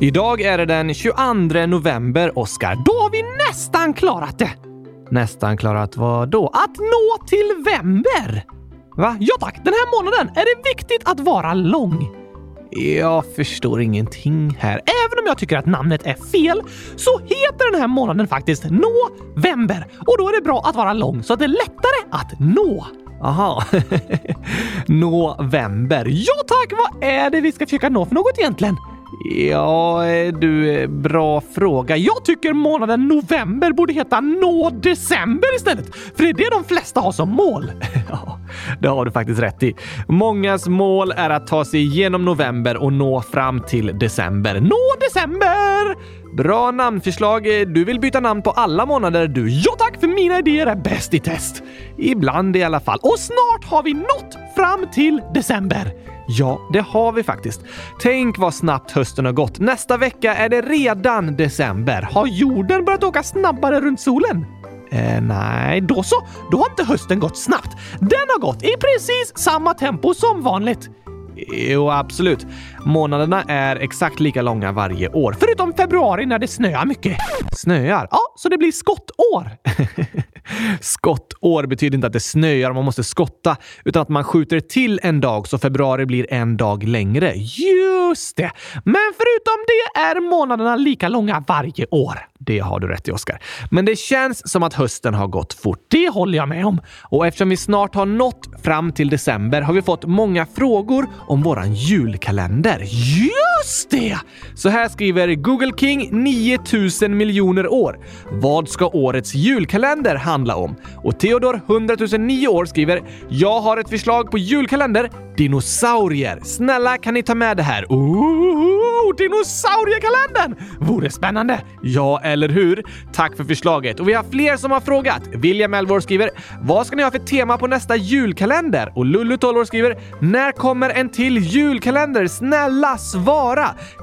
Idag är det den 22 november, Oskar. Då har vi nästan klarat det! Nästan klarat vad då? Att nå till vember! Va? Ja tack, den här månaden är det viktigt att vara lång. Jag förstår ingenting här. Även om jag tycker att namnet är fel så heter den här månaden faktiskt november och då är det bra att vara lång så att det är lättare att nå. Aha. November. Ja tack, vad är det vi ska försöka nå för något egentligen? Ja, eh, du, eh, bra fråga. Jag tycker månaden november borde heta nå december istället, för det är det de flesta har som mål. Ja, det har du faktiskt rätt i. Mångas mål är att ta sig igenom november och nå fram till december. Nå december! Bra namnförslag. Eh, du vill byta namn på alla månader du. Ja tack, för mina idéer är bäst i test. Ibland i alla fall. Och snart har vi nått fram till december. Ja, det har vi faktiskt. Tänk vad snabbt hösten har gått. Nästa vecka är det redan december. Har jorden börjat åka snabbare runt solen? Eh, nej, då så. Då har inte hösten gått snabbt. Den har gått i precis samma tempo som vanligt. Jo, absolut. Månaderna är exakt lika långa varje år, förutom februari när det snöar mycket. Snöar? Ja, så det blir skottår. Skottår betyder inte att det snöar och man måste skotta, utan att man skjuter till en dag så februari blir en dag längre. Just det! Men förutom det är månaderna lika långa varje år. Det har du rätt i, Oskar. Men det känns som att hösten har gått fort. Det håller jag med om. Och eftersom vi snart har nått fram till december har vi fått många frågor om våran julkalender. Just det! Så här skriver Google King 9000 miljoner år. Vad ska årets julkalender handla om? Och Theodor 100 009 år skriver “Jag har ett förslag på julkalender. Dinosaurier. Snälla kan ni ta med det här? Ooh, dinosauriekalendern! Vore spännande! Ja, eller hur? Tack för förslaget. Och vi har fler som har frågat. William Elvor skriver “Vad ska ni ha för tema på nästa julkalender?” Och Lullu 12 år skriver “När kommer en till julkalender? Snälla svara!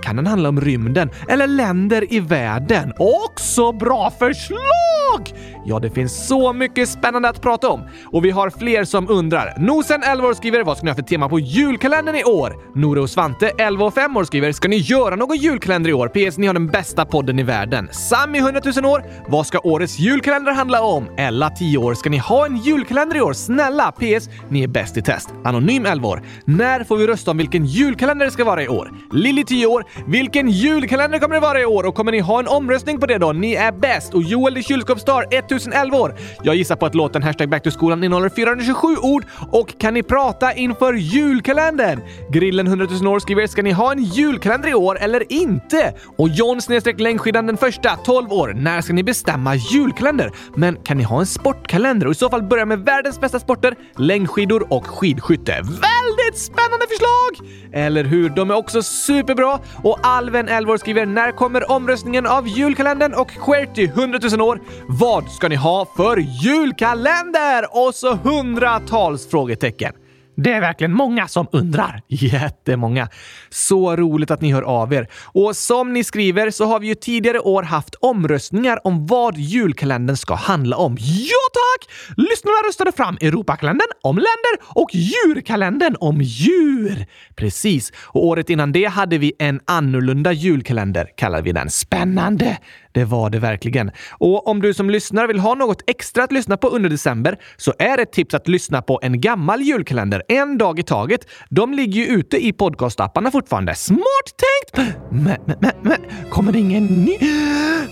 Kan den handla om rymden eller länder i världen?” Också bra förslag! Ja, det finns så mycket spännande att prata om. Och vi har fler som undrar. Nosen 11 år skriver “Vad ska ni ha för tema på julkalendern i år?” Nore och Svante 11 och 5 år skriver “Ska ni göra någon julkalender i år? PS. Ni har den bästa podden i världen.” Sami 100 000 år “Vad ska årets julkalender handla om?” Ella 10 år “Ska ni ha en julkalender i år? Snälla! PS. Ni är bäst i test.” Anonym 11 år “När får vi rösta om vilken julkalender det ska vara i år?” Lilly 10 år “Vilken julkalender kommer det vara i år och kommer ni ha en omröstning på det då? Ni är bäst!” Och Joel the kylskåpsstar 1011 år “Jag gissar på att låten hashtag back to skolan innehåller 427 ord och kan ni prata inför julkalendern?” Grillen 100 000 år skriver “Ska ni ha en julkalender i år eller inte?” Och John snedstreck längdskidan den första 12 år “När ska ni bestämma julkalender? Men kan ni ha en sportkalender och i så fall börja med världens bästa sporter, längdskidor och skidskytte?” Väldigt spännande förslag! Eller hur? De är också superbra. Och Alven 11 år skriver “När kommer omröstningen av julkalendern?” och Querty 100 000 år “Vad ska ni ha för julkalender?” Och så hundratals frågetecken. Det är verkligen många som undrar. Jättemånga. Så roligt att ni hör av er. Och som ni skriver så har vi ju tidigare år haft omröstningar om vad julkalendern ska handla om. Ja tack! Lyssnarna röstade fram Europakalendern om länder och djurkalendern om djur. Precis. Och året innan det hade vi en annorlunda julkalender, kallade vi den. Spännande! Det var det verkligen. Och om du som lyssnar vill ha något extra att lyssna på under december så är ett tips att lyssna på en gammal julkalender en dag i taget. De ligger ju ute i podcastapparna fortfarande. Smart tänkt! Men, men, men, men kommer det ingen ny?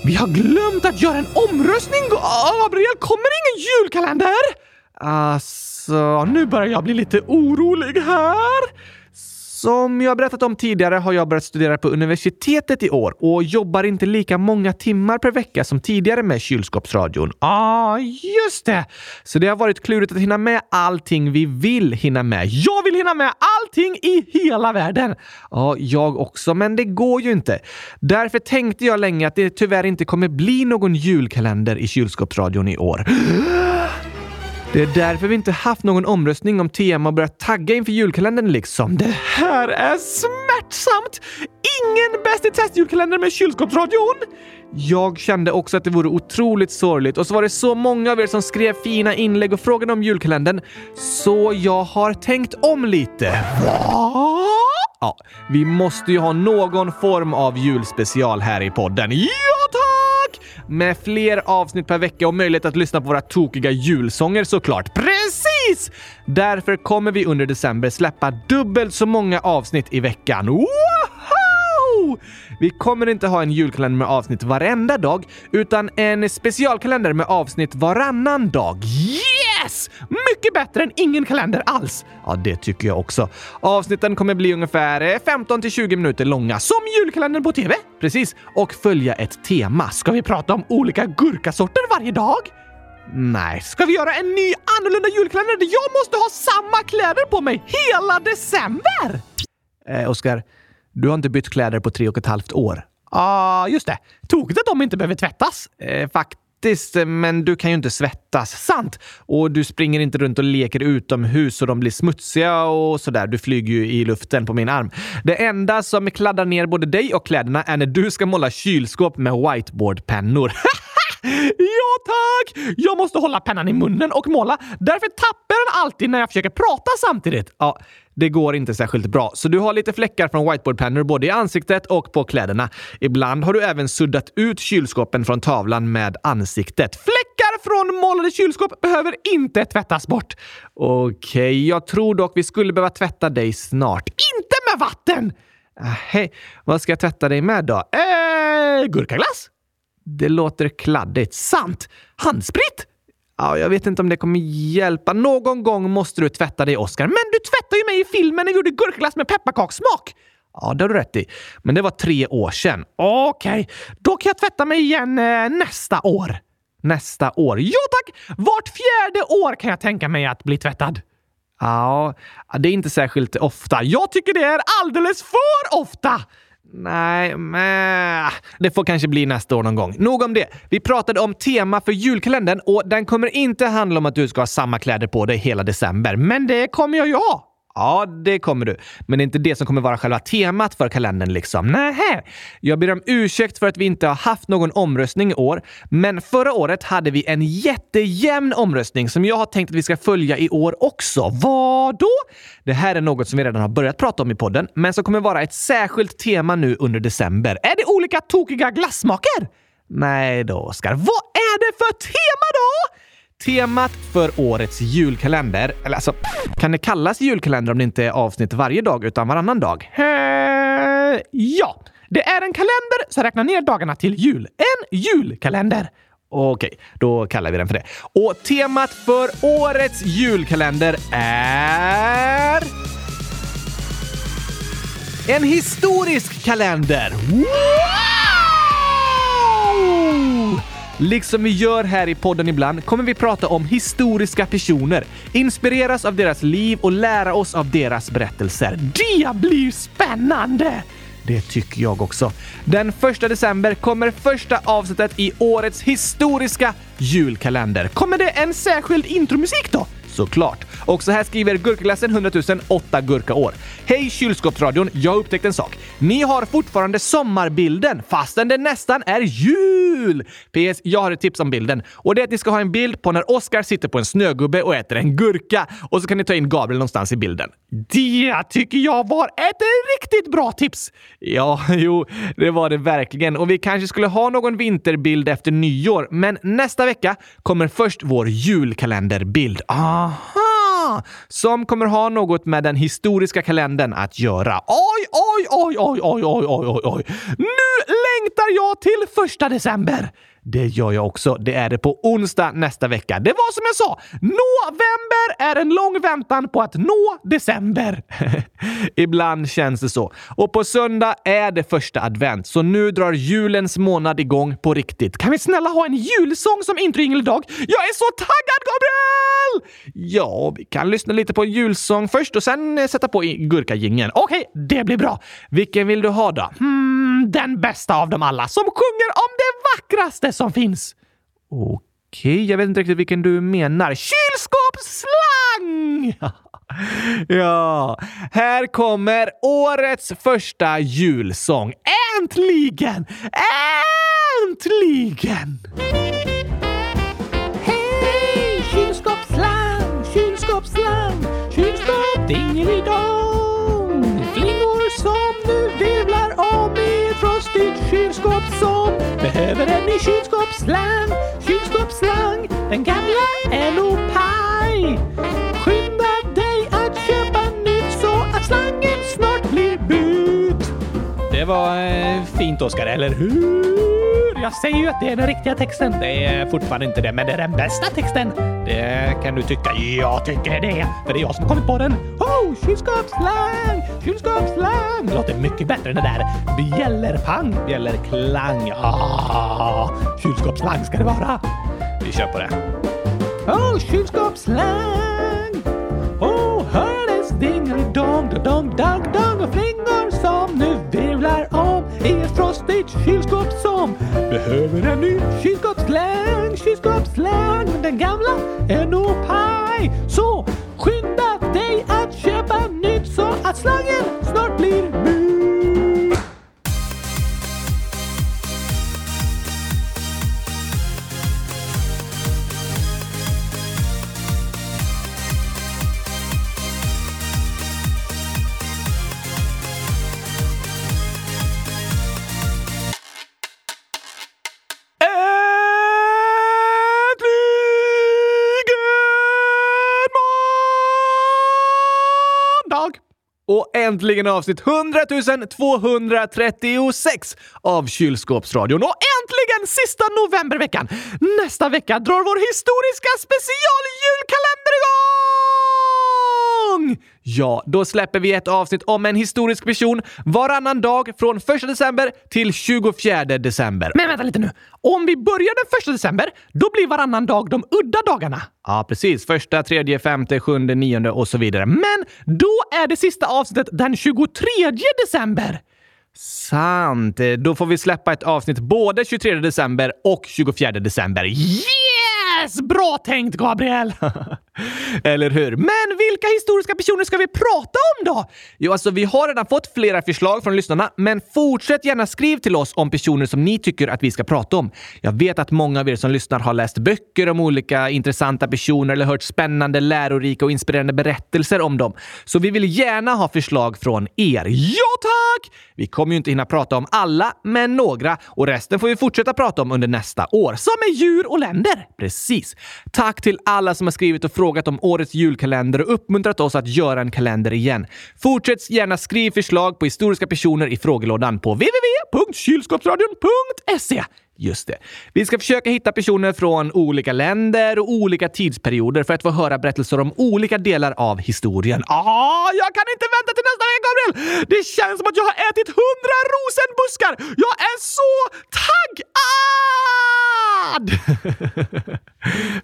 Vi har glömt att göra en omröstning! Ah, Gabriel, kommer det ingen julkalender? Alltså, nu börjar jag bli lite orolig här. Som jag berättat om tidigare har jag börjat studera på universitetet i år och jobbar inte lika många timmar per vecka som tidigare med kylskåpsradion. Ja, ah, just det! Så det har varit klurigt att hinna med allting vi vill hinna med. Jag vill hinna med allting i hela världen! Ja, jag också, men det går ju inte. Därför tänkte jag länge att det tyvärr inte kommer bli någon julkalender i kylskåpsradion i år. Det är därför vi inte haft någon omröstning om tema och börjat tagga inför julkalendern liksom. Det här är smärtsamt! Ingen Bäst i test-julkalender med kylskåpsradion! Jag kände också att det vore otroligt sorgligt och så var det så många av er som skrev fina inlägg och frågade om julkalendern. Så jag har tänkt om lite. Va? Ja, vi måste ju ha någon form av julspecial här i podden. Ja, tack! Med fler avsnitt per vecka och möjlighet att lyssna på våra tokiga julsånger såklart. Precis! Därför kommer vi under december släppa dubbelt så många avsnitt i veckan. Woho! Vi kommer inte ha en julkalender med avsnitt varenda dag, utan en specialkalender med avsnitt varannan dag. Yes! Mycket bättre än ingen kalender alls! Ja, det tycker jag också. Avsnitten kommer bli ungefär eh, 15 till 20 minuter långa, som julkalendern på TV. Precis. Och följa ett tema. Ska vi prata om olika gurkasorter varje dag? Nej. Ska vi göra en ny annorlunda julkalender där jag måste ha samma kläder på mig hela december? Eh, Oskar, du har inte bytt kläder på tre och ett halvt år. Ja, ah, just det. Tokigt att de inte behöver tvättas. Eh, faktiskt, men du kan ju inte svettas. Sant! Och du springer inte runt och leker utomhus så de blir smutsiga och sådär. Du flyger ju i luften på min arm. Det enda som kladdar ner både dig och kläderna är när du ska måla kylskåp med whiteboardpennor. Ja tack! Jag måste hålla pennan i munnen och måla. Därför tappar den alltid när jag försöker prata samtidigt. Ja, det går inte särskilt bra, så du har lite fläckar från whiteboardpennor både i ansiktet och på kläderna. Ibland har du även suddat ut kylskåpen från tavlan med ansiktet. Fläckar från målade kylskåp behöver inte tvättas bort. Okej, okay, jag tror dock vi skulle behöva tvätta dig snart. Inte med vatten! Äh, hej, vad ska jag tvätta dig med då? Eh, gurkaglass? Det låter kladdigt. Sant! Handsprit? Ja, jag vet inte om det kommer hjälpa. Någon gång måste du tvätta dig, Oscar. Men du tvättade ju mig i filmen när vi gjorde gurkaglass med pepparkakssmak! Ja, det har du rätt i. Men det var tre år sedan. Okej, okay. då kan jag tvätta mig igen eh, nästa år. Nästa år? Ja tack! Vart fjärde år kan jag tänka mig att bli tvättad. Ja, det är inte särskilt ofta. Jag tycker det är alldeles för ofta! Nej, men det får kanske bli nästa år någon gång. Nog om det. Vi pratade om tema för julkalendern och den kommer inte handla om att du ska ha samma kläder på dig hela december. Men det kommer jag ju ha! Ja, det kommer du. Men det är inte det som kommer vara själva temat för kalendern liksom. Nähä! Jag ber om ursäkt för att vi inte har haft någon omröstning i år, men förra året hade vi en jättejämn omröstning som jag har tänkt att vi ska följa i år också. Vad då? Det här är något som vi redan har börjat prata om i podden, men som kommer vara ett särskilt tema nu under december. Är det olika tokiga glassmaker? Nej då, Oskar. Vad är det för tema då? Temat för årets julkalender, eller alltså, kan det kallas julkalender om det inte är avsnitt varje dag utan varannan dag? He ja, det är en kalender som räknar ner dagarna till jul. En julkalender. Okej, då kallar vi den för det. Och temat för årets julkalender är... En historisk kalender! Wow! Liksom vi gör här i podden ibland kommer vi prata om historiska personer, inspireras av deras liv och lära oss av deras berättelser. Det blir spännande! Det tycker jag också. Den första december kommer första avsnittet i årets historiska julkalender. Kommer det en särskild intromusik då? Såklart. Och så här skriver Gurkaglassen 100 000 8 gurkaår. Hej kylskåpsradion! Jag har upptäckt en sak. Ni har fortfarande sommarbilden fastän det nästan är jul! PS. Jag har ett tips om bilden och det är att ni ska ha en bild på när Oscar sitter på en snögubbe och äter en gurka och så kan ni ta in Gabriel någonstans i bilden. Det tycker jag var ett riktigt bra tips! Ja, jo, det var det verkligen och vi kanske skulle ha någon vinterbild efter nyår, men nästa vecka kommer först vår julkalenderbild. Ah, Aha! Som kommer ha något med den historiska kalendern att göra. Oj, oj, oj, oj, oj, oj, oj, oj. Nu längtar jag till första december! Det gör jag också. Det är det på onsdag nästa vecka. Det var som jag sa, november är en lång väntan på att nå december. Ibland känns det så. Och på söndag är det första advent, så nu drar julens månad igång på riktigt. Kan vi snälla ha en julsång som introjingeldag? Jag är så taggad, Gabriel! Ja, vi kan lyssna lite på en julsång först och sen eh, sätta på gurkagingen. Okej, okay, det blir bra. Vilken vill du ha då? Hmm, den bästa av dem alla, som sjunger om det vackraste som finns. Okej, okay, jag vet inte riktigt vilken du menar. Kylskåpsslang! ja, här kommer årets första julsång. Äntligen! Äntligen! Behöver en ny kylskåpsslang. Kylskåpsslang, den gamla är nog paj. Skynda dig att köpa nytt så att slangen snart blir bytt. Det var eh, fint, Oskar, eller hur? Jag säger ju att det är den riktiga texten. Det är fortfarande inte det, men det är den bästa texten. Det kan du tycka. Jag tycker det, för det är jag som har kommit på den. Oh, kylskåpsslang! Kylskåpsslang! Det låter mycket bättre än det där bjällerpang, bjällerklang. Ah, kylskåpsslang ska det vara. Vi kör på det. Oh, kylskåpsslang! Oh, hördes dingelidong, dong, dong, dong och fling behöver en ny kylskåpsslang, kylskåpsslang. Men den gamla är nog paj. Så skynda dig att köpa nytt så att slangen snart blir mur. Och äntligen avsnitt 100 236 av Kylskåpsradion. Och äntligen sista novemberveckan! Nästa vecka drar vår historiska specialjulkalender igång! Ja, då släpper vi ett avsnitt om en historisk person varannan dag från 1 december till 24 december. Men vänta lite nu. Om vi börjar den 1 december, då blir varannan dag de udda dagarna. Ja, precis. Första, tredje, femte, sjunde, nionde och så vidare. Men då är det sista avsnittet den 23 december. Sant. Då får vi släppa ett avsnitt både 23 december och 24 december. Yes! Bra tänkt, Gabriel! Eller hur? Men vilka historiska personer ska vi prata om då? Jo, alltså vi har redan fått flera förslag från lyssnarna, men fortsätt gärna skriv till oss om personer som ni tycker att vi ska prata om. Jag vet att många av er som lyssnar har läst böcker om olika intressanta personer eller hört spännande, lärorika och inspirerande berättelser om dem. Så vi vill gärna ha förslag från er. Ja, tack! Vi kommer ju inte hinna prata om alla, men några och resten får vi fortsätta prata om under nästa år, som är djur och länder. Precis. Tack till alla som har skrivit och frågat frågat om årets julkalender och uppmuntrat oss att göra en kalender igen. Fortsätt gärna skriv förslag på historiska personer i frågelådan på www.kylskåpsradion.se. Just det. Vi ska försöka hitta personer från olika länder och olika tidsperioder för att få höra berättelser om olika delar av historien. Ah, jag kan inte vänta till nästa vecka, Gabriel! Det känns som att jag har ätit hundra rosenbuskar! Jag är så taggad!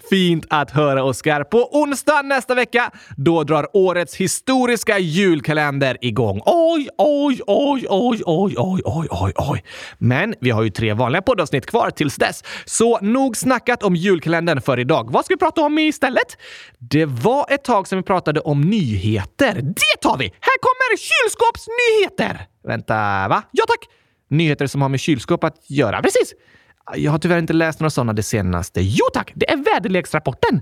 Fint att höra, Oskar. På onsdag nästa vecka, då drar årets historiska julkalender igång. Oj, oj, oj, oj, oj, oj, oj, oj, oj. Men vi har ju tre vanliga poddavsnitt kvar tills dess, så nog snackat om julkalendern för idag. Vad ska vi prata om istället? Det var ett tag sedan vi pratade om nyheter. Det tar vi! Här kommer kylskåpsnyheter! Vänta, va? Ja tack! Nyheter som har med kylskåp att göra. Precis! Jag har tyvärr inte läst några sådana det senaste. Jo tack! Det är väderleksrapporten!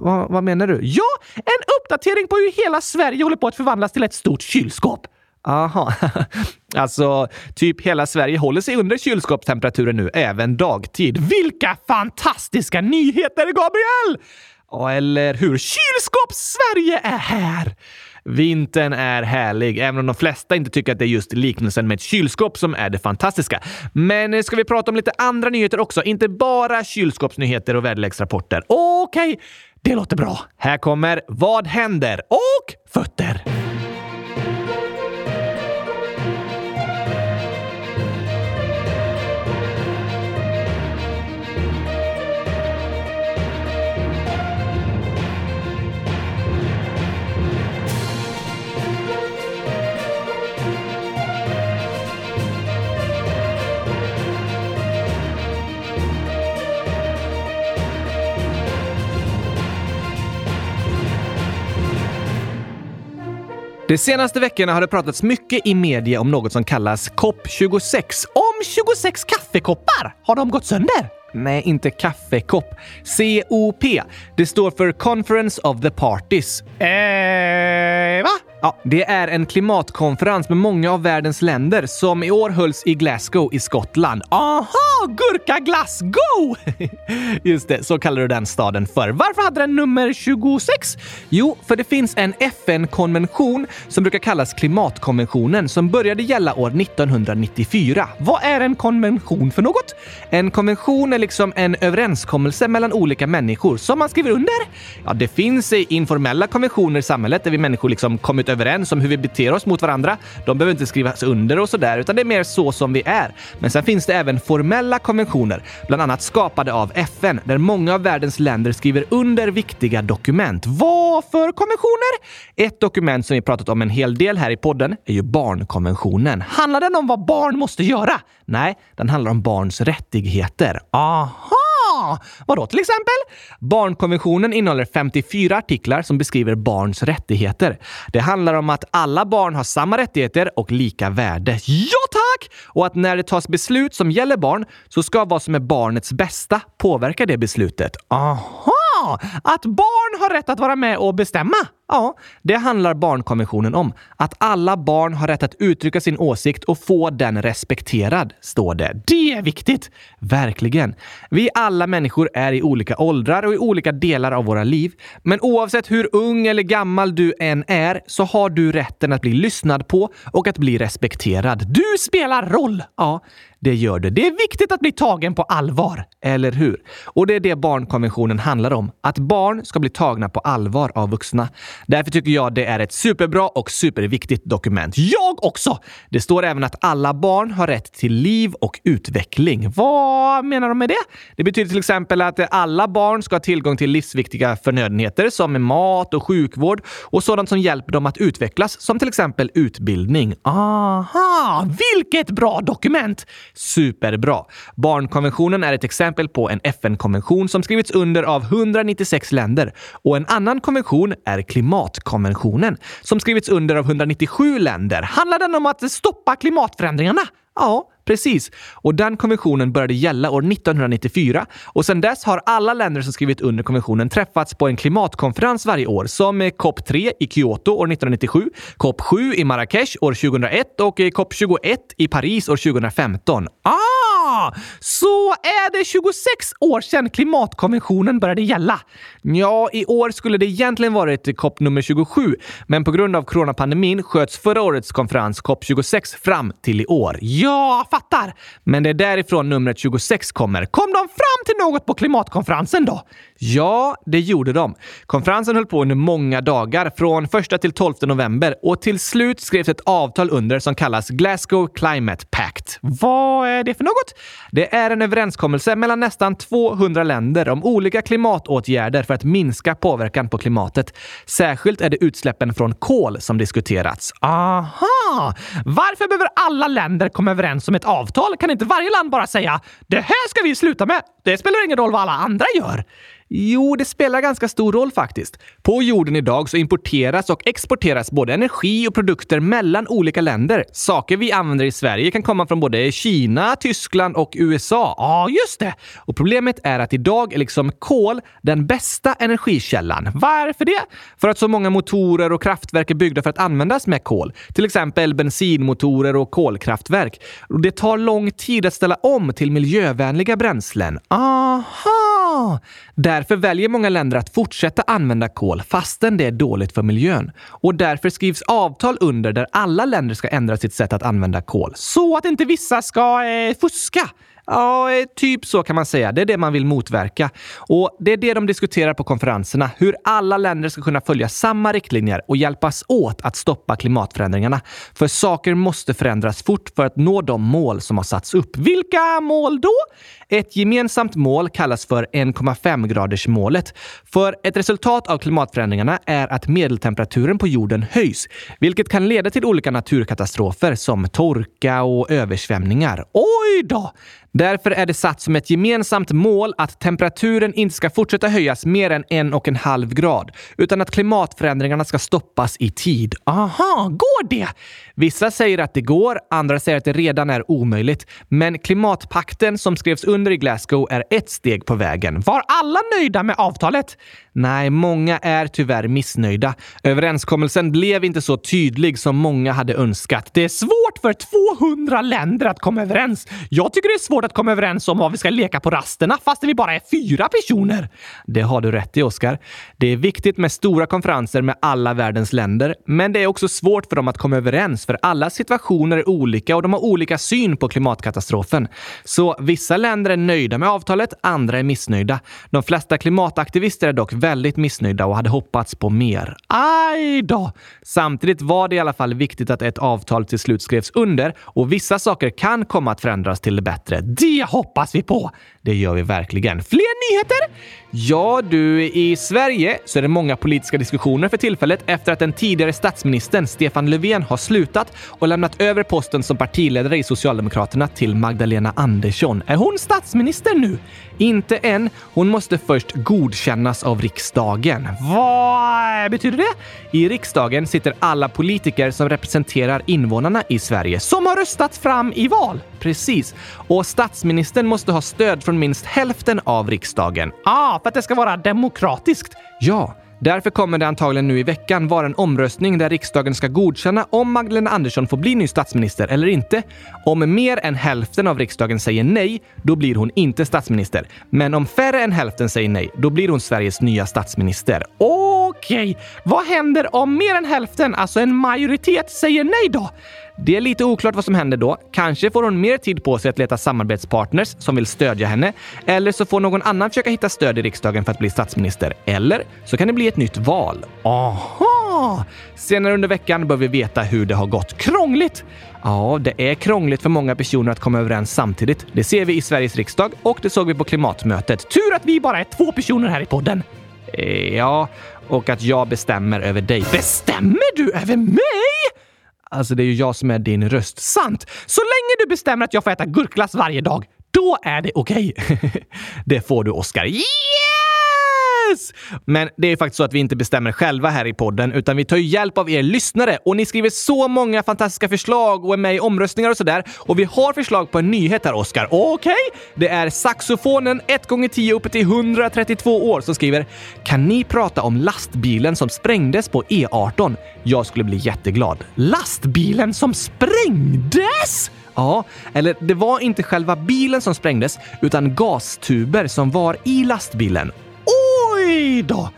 Va, vad menar du? Ja, en uppdatering på hur hela Sverige håller på att förvandlas till ett stort kylskåp. Aha. alltså, typ hela Sverige håller sig under kylskåpstemperaturen nu, även dagtid. Vilka fantastiska nyheter, Gabriel! Ja, eller hur? Kylskåps-Sverige är här! Vintern är härlig, även om de flesta inte tycker att det är just liknelsen med ett kylskåp som är det fantastiska. Men eh, ska vi prata om lite andra nyheter också? Inte bara kylskåpsnyheter och väderleksrapporter. Okej, okay. det låter bra. Här kommer Vad händer? och fötter. De senaste veckorna har det pratats mycket i media om något som kallas COP26. Om 26 kaffekoppar! Har de gått sönder? Nej, inte kaffekopp. COP. Det står för Conference of the Parties. Eh, va? Ja, det är en klimatkonferens med många av världens länder som i år hölls i Glasgow i Skottland. Aha! Gurka Glasgow! Just det, så kallar du den staden för. Varför hade den nummer 26? Jo, för det finns en FN-konvention som brukar kallas klimatkonventionen som började gälla år 1994. Vad är en konvention för något? En konvention är liksom en överenskommelse mellan olika människor som man skriver under. Ja, det finns informella konventioner i samhället där vi människor liksom kommit överens om hur vi beter oss mot varandra. De behöver inte skrivas under och sådär, utan det är mer så som vi är. Men sen finns det även formella konventioner, bland annat skapade av FN, där många av världens länder skriver under viktiga dokument. Vad för konventioner? Ett dokument som vi pratat om en hel del här i podden är ju barnkonventionen. Handlar den om vad barn måste göra? Nej, den handlar om barns rättigheter. Aha! Vadå till exempel? Barnkonventionen innehåller 54 artiklar som beskriver barns rättigheter. Det handlar om att alla barn har samma rättigheter och lika värde. Ja tack! Och att när det tas beslut som gäller barn så ska vad som är barnets bästa påverka det beslutet. Aha! Att barn har rätt att vara med och bestämma? Ja, det handlar barnkonventionen om. Att alla barn har rätt att uttrycka sin åsikt och få den respekterad, står det. Det är viktigt! Verkligen. Vi alla människor är i olika åldrar och i olika delar av våra liv. Men oavsett hur ung eller gammal du än är så har du rätten att bli lyssnad på och att bli respekterad. Du spelar roll! Ja, det gör du. Det är viktigt att bli tagen på allvar, eller hur? Och det är det barnkonventionen handlar om. Att barn ska bli tagna på allvar av vuxna. Därför tycker jag det är ett superbra och superviktigt dokument. Jag också! Det står även att alla barn har rätt till liv och utveckling. Vad menar de med det? Det betyder till exempel att alla barn ska ha tillgång till livsviktiga förnödenheter som mat och sjukvård och sådant som hjälper dem att utvecklas, som till exempel utbildning. Aha! Vilket bra dokument! Superbra! Barnkonventionen är ett exempel på en FN-konvention som skrivits under av 196 länder och en annan konvention är klimatkonventionen som skrivits under av 197 länder. Handlar den om att stoppa klimatförändringarna? Ja, precis. Och den konventionen började gälla år 1994 och sedan dess har alla länder som skrivit under konventionen träffats på en klimatkonferens varje år som COP3 i Kyoto år 1997, COP7 i Marrakesh år 2001 och eh, COP21 i Paris år 2015. Ah! Så är det 26 år sedan klimatkonventionen började gälla? Ja, i år skulle det egentligen varit COP nummer 27, men på grund av coronapandemin sköts förra årets konferens COP26 fram till i år. Ja, fattar! Men det är därifrån numret 26 kommer. Kom de fram till något på klimatkonferensen då? Ja, det gjorde de. Konferensen höll på under många dagar, från 1 till 12 november och till slut skrevs ett avtal under som kallas Glasgow Climate Pact. Vad är det för något? Det är en överenskommelse mellan nästan 200 länder om olika klimatåtgärder för att minska påverkan på klimatet. Särskilt är det utsläppen från kol som diskuterats. Aha! Varför behöver alla länder komma överens om ett avtal? Kan inte varje land bara säga “Det här ska vi sluta med”? Det spelar ingen roll vad alla andra gör. Jo, det spelar ganska stor roll faktiskt. På jorden idag så importeras och exporteras både energi och produkter mellan olika länder. Saker vi använder i Sverige kan komma från både Kina, Tyskland och USA. Ja, just det! Och problemet är att idag är liksom kol den bästa energikällan. Varför det? För att så många motorer och kraftverk är byggda för att användas med kol. Till exempel bensinmotorer och kolkraftverk. Och det tar lång tid att ställa om till miljövänliga bränslen. Aha! Därför väljer många länder att fortsätta använda kol fastän det är dåligt för miljön. Och därför skrivs avtal under där alla länder ska ändra sitt sätt att använda kol. Så att inte vissa ska eh, fuska. Ja, eh, typ så kan man säga. Det är det man vill motverka. Och det är det de diskuterar på konferenserna. Hur alla länder ska kunna följa samma riktlinjer och hjälpas åt att stoppa klimatförändringarna. För saker måste förändras fort för att nå de mål som har satts upp. Vilka mål då? Ett gemensamt mål kallas för 1,5-gradersmålet. För ett resultat av klimatförändringarna är att medeltemperaturen på jorden höjs, vilket kan leda till olika naturkatastrofer som torka och översvämningar. Oj då! Därför är det satt som ett gemensamt mål att temperaturen inte ska fortsätta höjas mer än en och en halv grad, utan att klimatförändringarna ska stoppas i tid. Aha, går det? Vissa säger att det går, andra säger att det redan är omöjligt. Men klimatpakten som skrevs under i Glasgow är ett steg på vägen. Var alla nöjda med avtalet? Nej, många är tyvärr missnöjda. Överenskommelsen blev inte så tydlig som många hade önskat. Det är svårt för 200 länder att komma överens. Jag tycker det är svårt att komma överens om vad vi ska leka på rasterna fast vi bara är fyra personer. Det har du rätt i, Oskar. Det är viktigt med stora konferenser med alla världens länder, men det är också svårt för dem att komma överens för alla situationer är olika och de har olika syn på klimatkatastrofen. Så vissa länder är nöjda med avtalet, andra är missnöjda. De flesta klimataktivister är dock väldigt missnöjda och hade hoppats på mer. Aj då! Samtidigt var det i alla fall viktigt att ett avtal till slut skrevs under och vissa saker kan komma att förändras till det bättre. Det hoppas vi på! Det gör vi verkligen. Fler nyheter? Ja, du, i Sverige så är det många politiska diskussioner för tillfället efter att den tidigare statsministern Stefan Löfven har slutat och lämnat över posten som partiledare i Socialdemokraterna till Magdalena Andersson. Är hon statsminister nu? Inte än. Hon måste först godkännas av riksdagen. Vad betyder det? I riksdagen sitter alla politiker som representerar invånarna i Sverige som har röstat fram i val. Precis. Och statsministern måste ha stöd från minst hälften av riksdagen. Ah, för att det ska vara demokratiskt? Ja. Därför kommer det antagligen nu i veckan vara en omröstning där riksdagen ska godkänna om Magdalena Andersson får bli ny statsminister eller inte. Om mer än hälften av riksdagen säger nej, då blir hon inte statsminister. Men om färre än hälften säger nej, då blir hon Sveriges nya statsminister. Okej, okay. vad händer om mer än hälften, alltså en majoritet, säger nej då? Det är lite oklart vad som händer då. Kanske får hon mer tid på sig att leta samarbetspartners som vill stödja henne. Eller så får någon annan försöka hitta stöd i riksdagen för att bli statsminister. Eller så kan det bli ett nytt val. Aha! Senare under veckan bör vi veta hur det har gått. Krångligt! Ja, det är krångligt för många personer att komma överens samtidigt. Det ser vi i Sveriges riksdag och det såg vi på klimatmötet. Tur att vi bara är två personer här i podden. Eh, ja, och att jag bestämmer över dig. Bestämmer du över mig? Alltså, det är ju jag som är din röst. Sant! Så länge du bestämmer att jag får äta gurkglass varje dag, då är det okej. Okay. det får du, Oscar. Yes! Men det är faktiskt så att vi inte bestämmer själva här i podden, utan vi tar hjälp av er lyssnare och ni skriver så många fantastiska förslag och är med i omröstningar och sådär. Och vi har förslag på en nyhet här, Oskar. Okej? Okay? Det är saxofonen 1x10 uppe till 132 år som skriver “Kan ni prata om lastbilen som sprängdes på E18? Jag skulle bli jätteglad.” Lastbilen som sprängdes? Ja, eller det var inte själva bilen som sprängdes, utan gastuber som var i lastbilen. Oj då!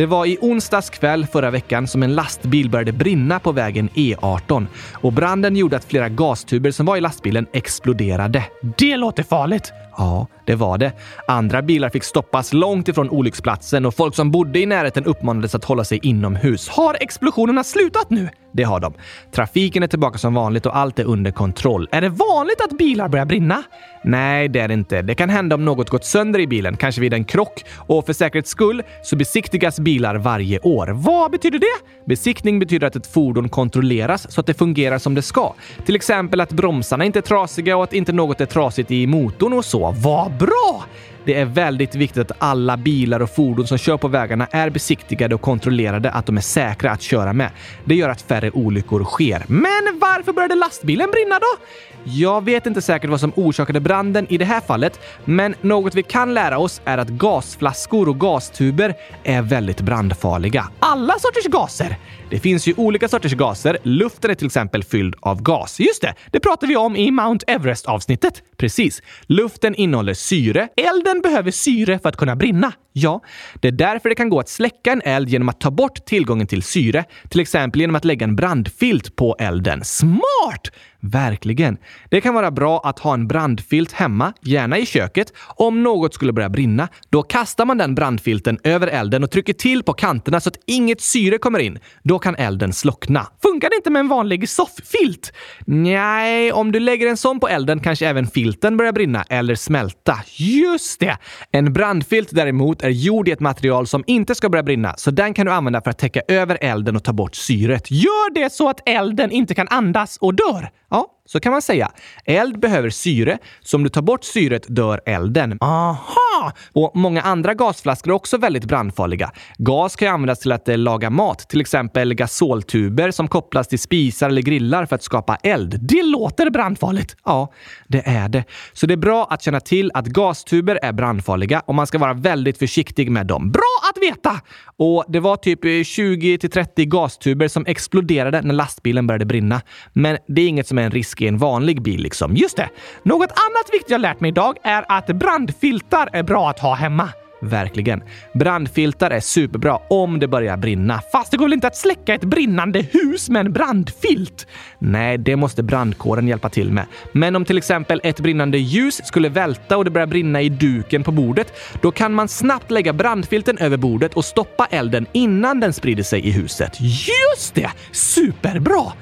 Det var i onsdags kväll förra veckan som en lastbil började brinna på vägen E18 och branden gjorde att flera gastuber som var i lastbilen exploderade. Det låter farligt! Ja, det var det. Andra bilar fick stoppas långt ifrån olycksplatsen och folk som bodde i närheten uppmanades att hålla sig inomhus. Har explosionerna slutat nu? Det har de. Trafiken är tillbaka som vanligt och allt är under kontroll. Är det vanligt att bilar börjar brinna? Nej, det är det inte. Det kan hända om något gått sönder i bilen, kanske vid en krock. Och för säkerhets skull så besiktigas bilar varje år. Vad betyder det? Besiktning betyder att ett fordon kontrolleras så att det fungerar som det ska. Till exempel att bromsarna inte är trasiga och att inte något är trasigt i motorn och så. Vad bra! Det är väldigt viktigt att alla bilar och fordon som kör på vägarna är besiktigade och kontrollerade att de är säkra att köra med. Det gör att färre olyckor sker. Men varför började lastbilen brinna då? Jag vet inte säkert vad som orsakade branden i det här fallet, men något vi kan lära oss är att gasflaskor och gastuber är väldigt brandfarliga. Alla sorters gaser! Det finns ju olika sorters gaser. Luften är till exempel fylld av gas. Just det, det pratar vi om i Mount Everest-avsnittet. Precis. Luften innehåller syre. Elden behöver syre för att kunna brinna. Ja, det är därför det kan gå att släcka en eld genom att ta bort tillgången till syre. Till exempel genom att lägga en brandfilt på elden. Smart! Verkligen. Det kan vara bra att ha en brandfilt hemma, gärna i köket. Om något skulle börja brinna, då kastar man den brandfilten över elden och trycker till på kanterna så att inget syre kommer in. Då kan elden slockna. Funkar det inte med en vanlig sofffilt? Nej, om du lägger en sån på elden kanske även filten börjar brinna eller smälta. Just det! En brandfilt däremot är gjord i ett material som inte ska börja brinna, så den kan du använda för att täcka över elden och ta bort syret. Gör det så att elden inte kan andas och dör. 哦。Så kan man säga. Eld behöver syre, så om du tar bort syret dör elden. Aha! Och många andra gasflaskor är också väldigt brandfarliga. Gas kan ju användas till att eh, laga mat, till exempel gasoltuber som kopplas till spisar eller grillar för att skapa eld. Det låter brandfarligt! Ja, det är det. Så det är bra att känna till att gastuber är brandfarliga och man ska vara väldigt försiktig med dem. Bra att veta! Och det var typ 20 30 gastuber som exploderade när lastbilen började brinna. Men det är inget som är en risk i en vanlig bil liksom. Just det! Något annat viktigt jag lärt mig idag är att brandfiltar är bra att ha hemma. Verkligen. Brandfiltar är superbra om det börjar brinna. Fast det går väl inte att släcka ett brinnande hus med en brandfilt? Nej, det måste brandkåren hjälpa till med. Men om till exempel ett brinnande ljus skulle välta och det börjar brinna i duken på bordet, då kan man snabbt lägga brandfilten över bordet och stoppa elden innan den sprider sig i huset. Just det! Superbra!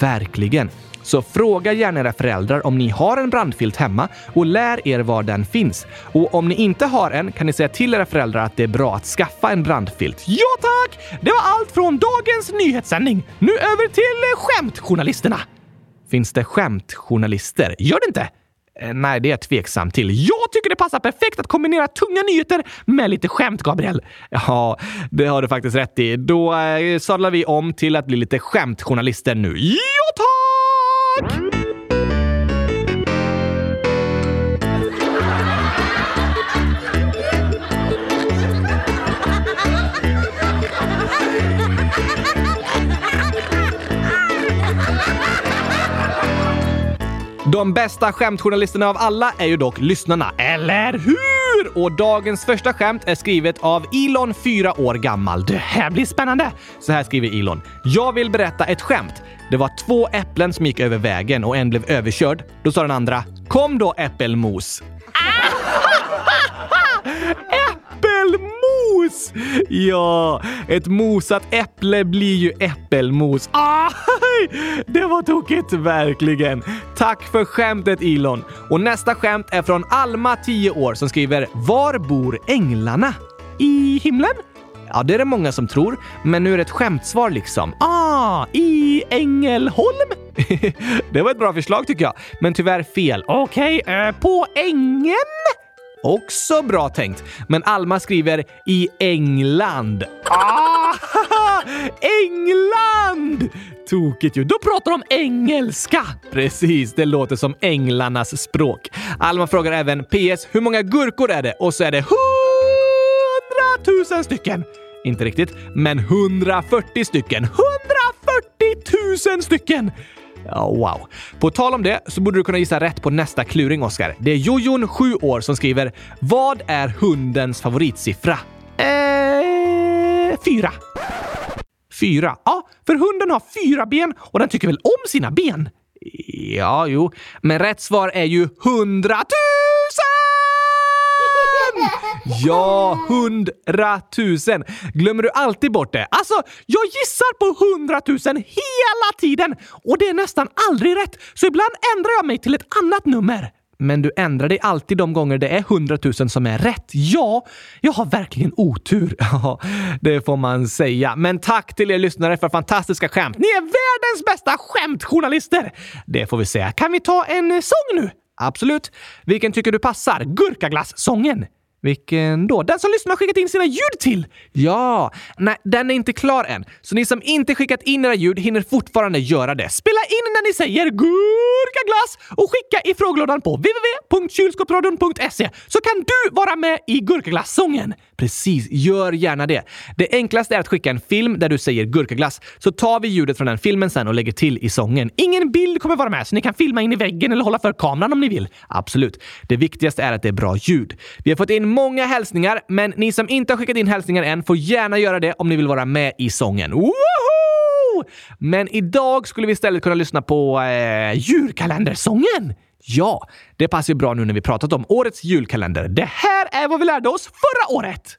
Verkligen. Så fråga gärna era föräldrar om ni har en brandfilt hemma och lär er var den finns. Och om ni inte har en kan ni säga till era föräldrar att det är bra att skaffa en brandfilt. Ja tack! Det var allt från dagens nyhetssändning. Nu över till skämtjournalisterna. Finns det skämtjournalister? Gör det inte? Eh, nej, det är jag tveksam till. Jag tycker det passar perfekt att kombinera tunga nyheter med lite skämt, Gabriel. Ja, det har du faktiskt rätt i. Då eh, sadlar vi om till att bli lite skämtjournalister nu. Ja, tack! De bästa skämtjournalisterna av alla är ju dock lyssnarna, eller hur? Och dagens första skämt är skrivet av Elon, fyra år gammal. Det här blir spännande! Så här skriver Elon. Jag vill berätta ett skämt. Det var två äpplen som gick över vägen och en blev överkörd. Då sa den andra “Kom då äppelmos”. äppelmos! Ja, ett mosat äpple blir ju äppelmos. Aj, det var tokigt, verkligen. Tack för skämtet Elon. Och nästa skämt är från Alma, 10 år, som skriver “Var bor änglarna?” I himlen? Ja, det är det många som tror, men nu är det ett skämtsvar liksom. Ah, i Ängelholm? det var ett bra förslag tycker jag, men tyvärr fel. Okej, okay, eh, på ängen? Också bra tänkt, men Alma skriver i England. Ah, England! Tokigt ju. Då pratar de engelska! Precis, det låter som änglarnas språk. Alma frågar även PS, hur många gurkor är det? Och så är det hundratusen stycken. Inte riktigt, men 140 stycken. 140 000 stycken! Ja, wow. På tal om det så borde du kunna gissa rätt på nästa kluring, Oskar. Det är Jojon, 7 år, som skriver “Vad är hundens favoritsiffra?” Eh... Fyra. Fyra? Ja, för hunden har fyra ben och den tycker väl om sina ben? Ja, jo, men rätt svar är ju hundratusen! Ja, hundratusen! Glömmer du alltid bort det? Alltså, jag gissar på hundratusen hela tiden och det är nästan aldrig rätt, så ibland ändrar jag mig till ett annat nummer. Men du ändrar dig alltid de gånger det är hundratusen som är rätt. Ja, jag har verkligen otur. Ja, det får man säga. Men tack till er lyssnare för fantastiska skämt. Ni är världens bästa skämtjournalister! Det får vi säga. Kan vi ta en sång nu? Absolut. Vilken tycker du passar? Gurkaglass-sången? Vilken då? Den som lyssnar har skickat in sina ljud till! Ja, nej, den är inte klar än. Så ni som inte skickat in era ljud hinner fortfarande göra det. Spela in när ni säger gurkaglass och skicka i frågelådan på www.kylskåpsradion.se så kan du vara med i gurkaglass-sången. Precis, gör gärna det. Det enklaste är att skicka en film där du säger gurkaglass, så tar vi ljudet från den filmen sen och lägger till i sången. Ingen bild kommer vara med, så ni kan filma in i väggen eller hålla för kameran om ni vill. Absolut. Det viktigaste är att det är bra ljud. Vi har fått in många hälsningar, men ni som inte har skickat in hälsningar än får gärna göra det om ni vill vara med i sången. Woho! Men idag skulle vi istället kunna lyssna på eh, julkalendersången. Ja, det passar ju bra nu när vi pratat om årets julkalender. Det här är vad vi lärde oss förra året!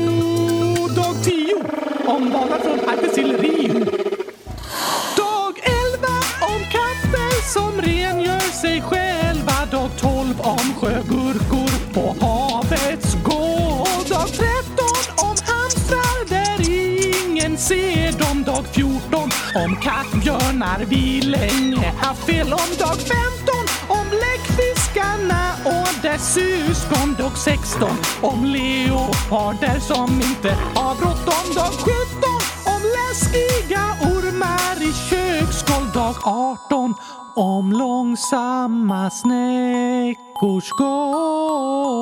Dag tio om valar från Arktis till Rio. Dag 11 om katter som rengör sig själva. Dag 12 om sjögurkor på havets gård. Dag 13 om hamstrar där ingen ser dem. Dag 14 om kattbjörnar vi länge haft fel om. Dag 15 om Fiskarna och dess syskon. Dag 16 om leoparder som inte har bråttom. Dag 17 om läskiga ormar i köksgolv. Dag 18 om långsamma snäckors gång.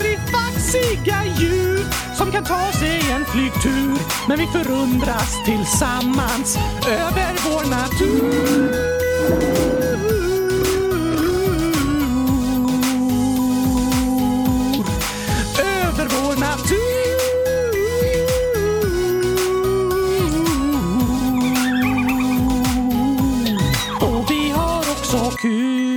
mysiga djur som kan ta sig en flygtur. Men vi förundras tillsammans över vår natur. Över vår natur. Och vi har också kul.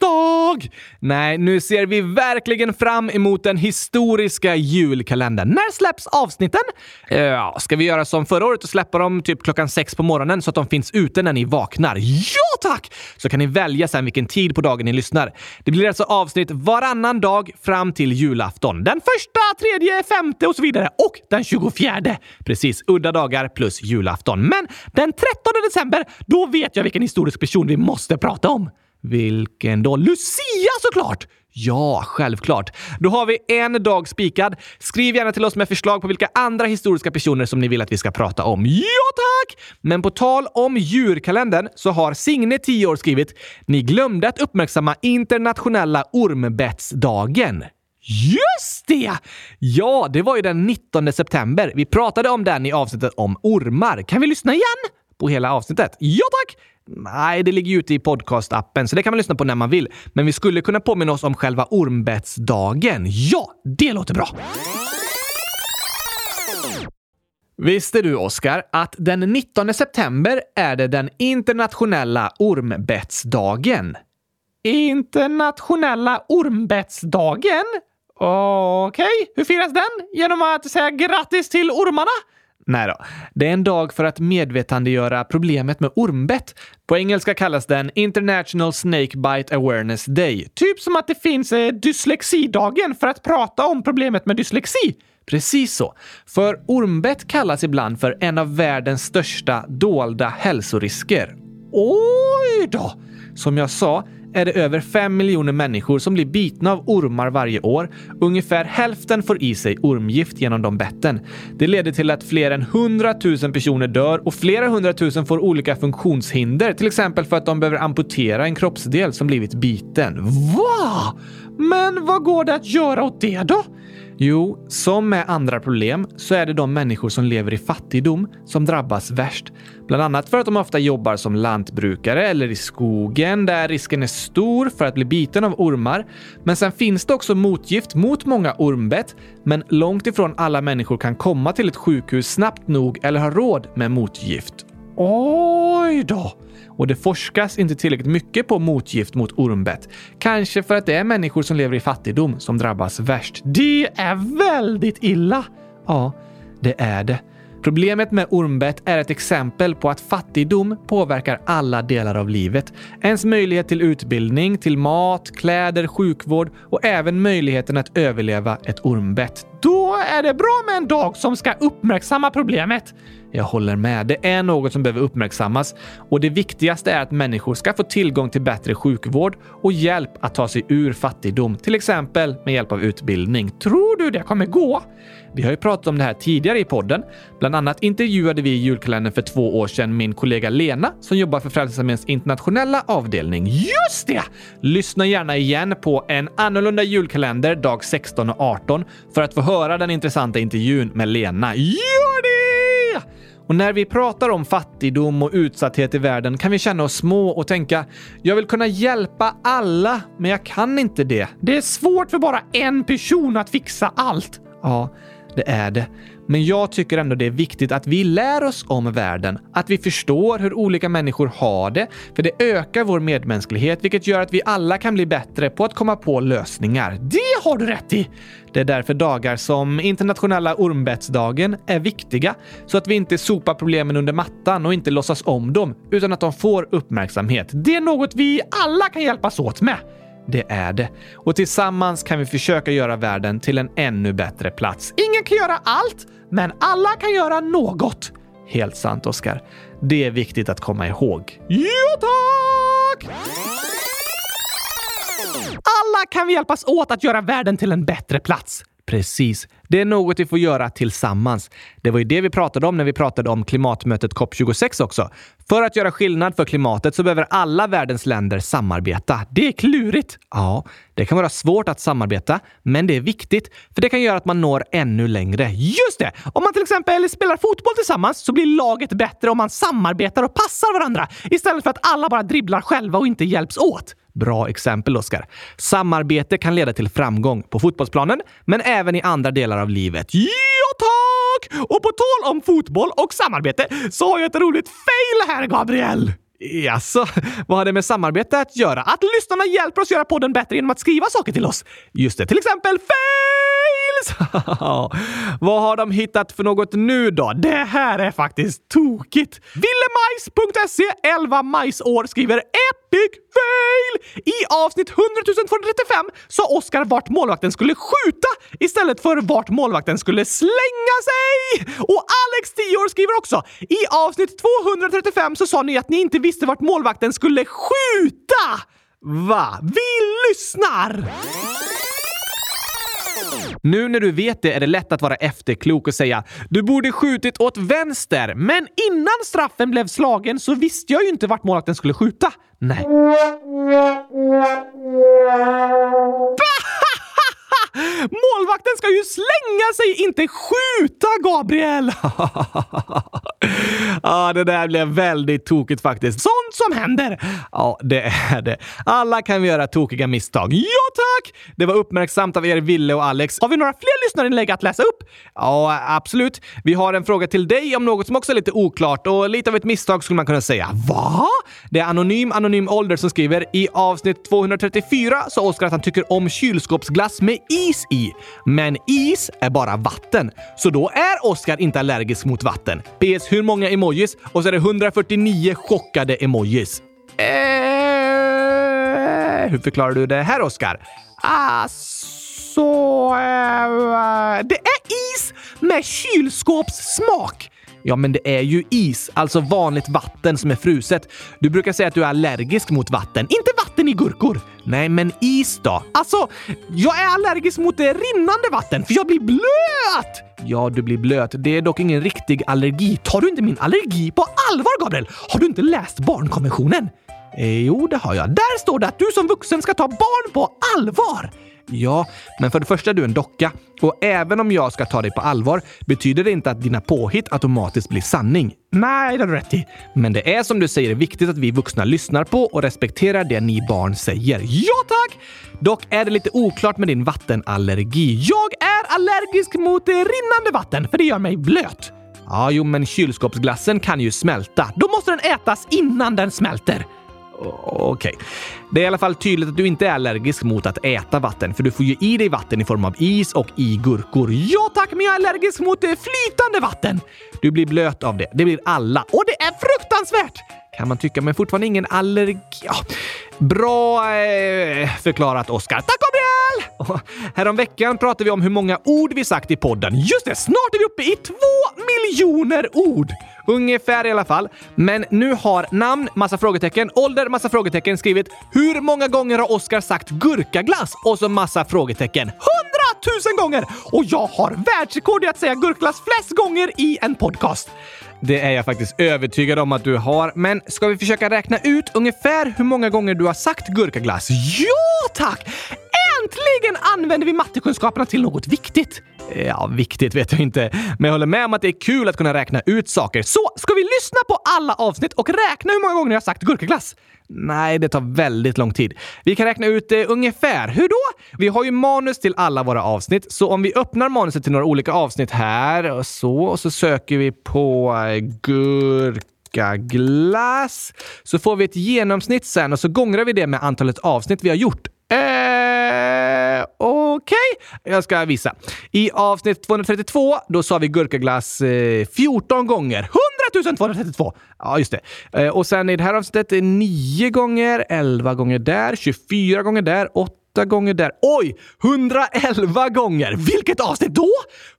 Namnsdag! Nej, nu ser vi verkligen fram emot den historiska julkalendern. När släpps avsnitten? Ja, ska vi göra som förra året och släppa dem typ klockan sex på morgonen så att de finns ute när ni vaknar? Ja, tack! Så kan ni välja sen vilken tid på dagen ni lyssnar. Det blir alltså avsnitt varannan dag fram till julafton. Den första, tredje, femte och så vidare. Och den 24. Precis, udda dagar plus julafton. Men den 13 december, då vet jag vilken historisk person vi måste prata om. Vilken då? Lucia såklart! Ja, självklart. Då har vi en dag spikad. Skriv gärna till oss med förslag på vilka andra historiska personer som ni vill att vi ska prata om. Ja, tack! Men på tal om djurkalendern så har Signe, 10 år, skrivit “Ni glömde att uppmärksamma internationella ormbettsdagen”. Just det! Ja, det var ju den 19 september. Vi pratade om den i avsnittet om ormar. Kan vi lyssna igen? På hela avsnittet? Ja, tack! Nej, det ligger ju ute i podcastappen, så det kan man lyssna på när man vill. Men vi skulle kunna påminna oss om själva ormbettsdagen. Ja, det låter bra! Visste du, Oskar, att den 19 september är det den internationella ormbettsdagen? Internationella ormbettsdagen? Okej, hur firas den? Genom att säga grattis till ormarna? Nej då. Det är en dag för att medvetandegöra problemet med ormbett. På engelska kallas den International Snake Bite Awareness Day. Typ som att det finns eh, dyslexidagen för att prata om problemet med dyslexi. Precis så. För ormbett kallas ibland för en av världens största dolda hälsorisker. Oj då! Som jag sa är det över 5 miljoner människor som blir bitna av ormar varje år. Ungefär hälften får i sig ormgift genom de betten. Det leder till att fler än 100 000 personer dör och flera hundratusen får olika funktionshinder, till exempel för att de behöver amputera en kroppsdel som blivit biten. Va? Men vad går det att göra åt det då? Jo, som med andra problem så är det de människor som lever i fattigdom som drabbas värst. Bland annat för att de ofta jobbar som lantbrukare eller i skogen där risken är stor för att bli biten av ormar. Men sen finns det också motgift mot många ormbett, men långt ifrån alla människor kan komma till ett sjukhus snabbt nog eller ha råd med motgift. Oj då! Och det forskas inte tillräckligt mycket på motgift mot ormbett. Kanske för att det är människor som lever i fattigdom som drabbas värst. Det är väldigt illa! Ja, det är det. Problemet med ormbett är ett exempel på att fattigdom påverkar alla delar av livet. Ens möjlighet till utbildning, till mat, kläder, sjukvård och även möjligheten att överleva ett ormbett. Då är det bra med en dag som ska uppmärksamma problemet. Jag håller med. Det är något som behöver uppmärksammas och det viktigaste är att människor ska få tillgång till bättre sjukvård och hjälp att ta sig ur fattigdom, till exempel med hjälp av utbildning. Tror du det kommer gå? Vi har ju pratat om det här tidigare i podden. Bland annat intervjuade vi i julkalendern för två år sedan min kollega Lena som jobbar för Frälsningsarméns internationella avdelning. Just det! Lyssna gärna igen på en annorlunda julkalender dag 16 och 18 för att få höra den intressanta intervjun med Lena. Gör det! Och när vi pratar om fattigdom och utsatthet i världen kan vi känna oss små och tänka “Jag vill kunna hjälpa alla, men jag kan inte det. Det är svårt för bara en person att fixa allt.” Ja, det är det. Men jag tycker ändå det är viktigt att vi lär oss om världen, att vi förstår hur olika människor har det, för det ökar vår medmänsklighet, vilket gör att vi alla kan bli bättre på att komma på lösningar. Det har du rätt i! Det är därför dagar som internationella ormbettsdagen är viktiga, så att vi inte sopar problemen under mattan och inte låtsas om dem, utan att de får uppmärksamhet. Det är något vi alla kan hjälpas åt med. Det är det. Och tillsammans kan vi försöka göra världen till en ännu bättre plats. Ingen kan göra allt, men alla kan göra något. Helt sant, Oskar. Det är viktigt att komma ihåg. Ja, tack! Alla kan vi hjälpas åt att göra världen till en bättre plats. Precis. Det är något vi får göra tillsammans. Det var ju det vi pratade om när vi pratade om klimatmötet COP26 också. För att göra skillnad för klimatet så behöver alla världens länder samarbeta. Det är klurigt. Ja, det kan vara svårt att samarbeta, men det är viktigt för det kan göra att man når ännu längre. Just det! Om man till exempel spelar fotboll tillsammans så blir laget bättre om man samarbetar och passar varandra istället för att alla bara dribblar själva och inte hjälps åt. Bra exempel, Oskar. Samarbete kan leda till framgång på fotbollsplanen, men även i andra delar av livet. Ja, tack! Och på tal om fotboll och samarbete så har jag ett roligt fail här, Gabriel! Jaså, vad har det med samarbete att göra? Att lyssnarna hjälper oss göra podden bättre genom att skriva saker till oss. Just det, till exempel fail! vad har de hittat för något nu då? Det här är faktiskt tokigt. Villemajs.se 11 majsår skriver epic fail! I avsnitt 100 235 sa Oskar vart målvakten skulle skjuta istället för vart målvakten skulle slänga sig! Och Alex 10 år skriver också i avsnitt 235 så sa ni att ni inte visste vart målvakten skulle skjuta! Va? Vi lyssnar! Nu när du vet det är det lätt att vara efterklok och säga “Du borde skjutit åt vänster, men innan straffen blev slagen så visste jag ju inte vart målvakten skulle skjuta.” Nej. Målvakten ska ju slänga sig, inte skjuta, Gabriel! Ja, det där blev väldigt tokigt faktiskt. Sånt som händer! Ja, det är det. Alla kan vi göra tokiga misstag. Ja, tack! Det var uppmärksamt av er, Ville och Alex. Har vi några fler lyssnarinlägg att läsa upp? Ja, absolut. Vi har en fråga till dig om något som också är lite oklart och lite av ett misstag skulle man kunna säga. Va? Det är Anonym Anonym Ålder som skriver i avsnitt 234 sa Oskar att han tycker om kylskåpsglass med is i. Men is är bara vatten. Så då är Oskar inte allergisk mot vatten. PS. Hur många emojis? Och så är det 149 chockade emojis. Eh, hur förklarar du det här, Oskar? Alltså... Eh, det är is med kylskåpssmak. Ja, men det är ju is, alltså vanligt vatten som är fruset. Du brukar säga att du är allergisk mot vatten, inte vatten i gurkor. Nej, men is då? Alltså, jag är allergisk mot det rinnande vatten för jag blir blöt! Ja, du blir blöt. Det är dock ingen riktig allergi. Tar du inte min allergi på allvar, Gabriel? Har du inte läst barnkonventionen? Eh, jo, det har jag. Där står det att du som vuxen ska ta barn på allvar. Ja, men för det första är du en docka. Och även om jag ska ta dig på allvar betyder det inte att dina påhitt automatiskt blir sanning. Nej, det har du rätt i. Men det är som du säger viktigt att vi vuxna lyssnar på och respekterar det ni barn säger. Ja, tack! Dock är det lite oklart med din vattenallergi. Jag är allergisk mot rinnande vatten, för det gör mig blöt. Ja, jo, men kylskåpsglassen kan ju smälta. Då måste den ätas innan den smälter. Okej. Okay. Det är i alla fall tydligt att du inte är allergisk mot att äta vatten, för du får ju i dig vatten i form av is och i gurkor. Ja tack, men jag är allergisk mot eh, flytande vatten! Du blir blöt av det. Det blir alla. Och det är fruktansvärt! Kan man tycka, men fortfarande ingen allergi. Ja. Bra eh, förklarat, Oskar. Tack Gabriel! Häromveckan pratade vi om hur många ord vi sagt i podden. Just det, snart är vi uppe i två miljoner ord! Ungefär i alla fall. Men nu har namn, massa frågetecken, ålder, massa frågetecken skrivit hur många gånger har Oskar sagt gurkaglass? Och så massa frågetecken. Hundratusen gånger! Och jag har världsrekord i att säga gurkaglass flest gånger i en podcast. Det är jag faktiskt övertygad om att du har. Men ska vi försöka räkna ut ungefär hur många gånger du har sagt gurkaglass? Ja, tack! Äntligen använder vi mattekunskaperna till något viktigt! Ja, viktigt vet jag inte, men jag håller med om att det är kul att kunna räkna ut saker. Så, ska vi lyssna på alla avsnitt och räkna hur många gånger jag har sagt gurkaglass? Nej, det tar väldigt lång tid. Vi kan räkna ut det ungefär. Hur då? Vi har ju manus till alla våra avsnitt, så om vi öppnar manuset till några olika avsnitt här och så, och så söker vi på eh, gurkaglass så får vi ett genomsnitt sen och så gångrar vi det med antalet avsnitt vi har gjort. Eh, Okej, okay. jag ska visa. I avsnitt 232, då sa vi gurkaglass eh, 14 gånger. 100 232! Ja, just det. Eh, och sen i det här avsnittet 9 gånger, 11 gånger där, 24 gånger där, 8 8 gånger där. Oj! 111 gånger! Vilket avsnitt då?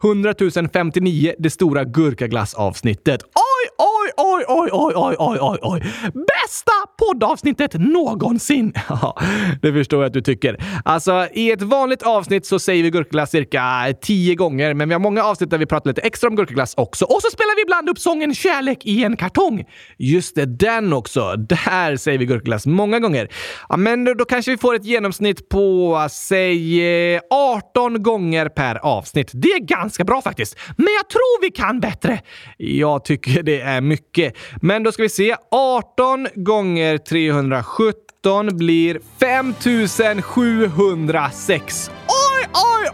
100 059, det stora gurkaglassavsnittet. Oj, oj, oj, oj, oj, oj, oj, oj, oj! oj. Bästa poddavsnittet någonsin! Ja, det förstår jag att du tycker. Alltså, i ett vanligt avsnitt så säger vi gurkaglass cirka tio gånger, men vi har många avsnitt där vi pratar lite extra om gurkaglass också. Och så spelar vi ibland upp sången Kärlek i en kartong. Just det, den också. Där säger vi gurkaglass många gånger. Ja, men då, då kanske vi får ett genomsnitt på säg 18 gånger per avsnitt. Det är ganska bra faktiskt. Men jag tror vi kan bättre. Jag tycker det är mycket. Men då ska vi se. 18 gånger 317 blir 5706. Oj, oj,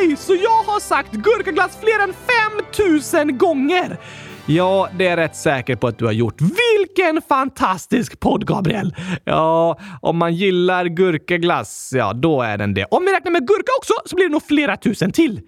oj! Så jag har sagt gurkaglass fler än 5000 gånger! Ja, det är rätt säker på att du har gjort. Vilken fantastisk podd, Gabriel! Ja, om man gillar gurkaglass, ja, då är den det. Om vi räknar med gurka också så blir det nog flera tusen till.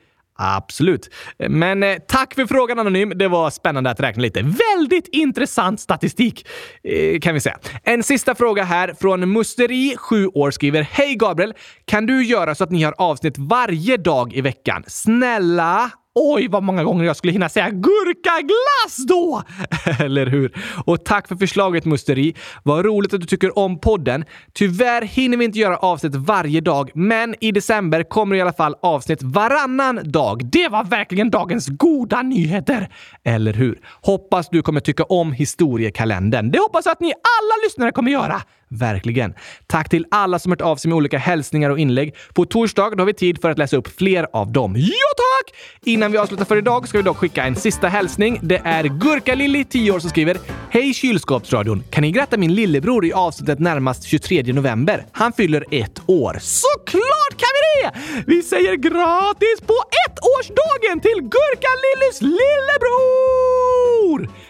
Absolut. Men eh, tack för frågan Anonym. Det var spännande att räkna lite. Väldigt intressant statistik eh, kan vi säga. En sista fråga här från Musteri, 7 år, skriver Hej Gabriel! Kan du göra så att ni har avsnitt varje dag i veckan? Snälla Oj, vad många gånger jag skulle hinna säga gurkaglass då! Eller hur? Och tack för förslaget Musteri. Vad roligt att du tycker om podden. Tyvärr hinner vi inte göra avsnitt varje dag, men i december kommer i alla fall avsnitt varannan dag. Det var verkligen dagens goda nyheter! Eller hur? Hoppas du kommer tycka om historiekalendern. Det hoppas jag att ni alla lyssnare kommer göra. Verkligen. Tack till alla som hört av sig med olika hälsningar och inlägg. På torsdag har vi tid för att läsa upp fler av dem. Ja, tack! Innan vi avslutar för idag ska vi dock skicka en sista hälsning. Det är Gurka-Lilly, 10 år, som skriver Hej kylskåpsradion! Kan ni gratta min lillebror i avsnittet närmast 23 november? Han fyller ett år. Såklart kan vi det! Vi säger gratis på ettårsdagen till Gurka-Lillys lillebror!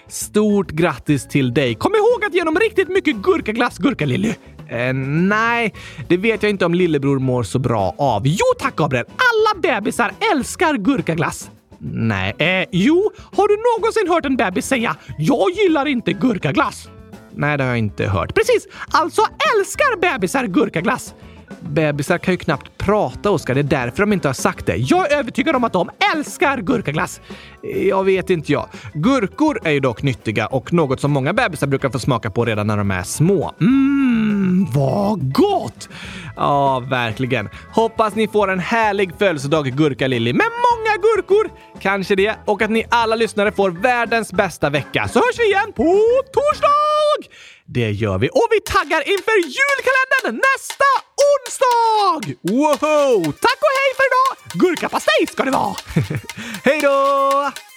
Stort grattis till dig! Kom ihåg att ge honom riktigt mycket gurkaglass, Gurka-Lilly. Eh, nej, det vet jag inte om lillebror mår så bra av. Jo tack Gabriel! Alla bebisar älskar gurkaglass. Nej, eh, jo, har du någonsin hört en bebis säga “Jag gillar inte gurkaglass”? Nej, det har jag inte hört. Precis! Alltså älskar bebisar gurkaglass! Bebisar kan ju knappt prata, Oskar. Det är därför de inte har sagt det. Jag är övertygad om att de älskar gurkaglass. Jag vet inte jag. Gurkor är ju dock nyttiga och något som många bebisar brukar få smaka på redan när de är små. Mmm, vad gott! Ja, verkligen. Hoppas ni får en härlig födelsedag, Gurka-Lilly, med många gurkor! Kanske det. Och att ni alla lyssnare får världens bästa vecka. Så hörs vi igen på torsdag! Det gör vi. Och vi taggar inför julkalendern nästa onsdag! Wow! Tack och hej för idag! Gurkapastej ska det vara! hej då!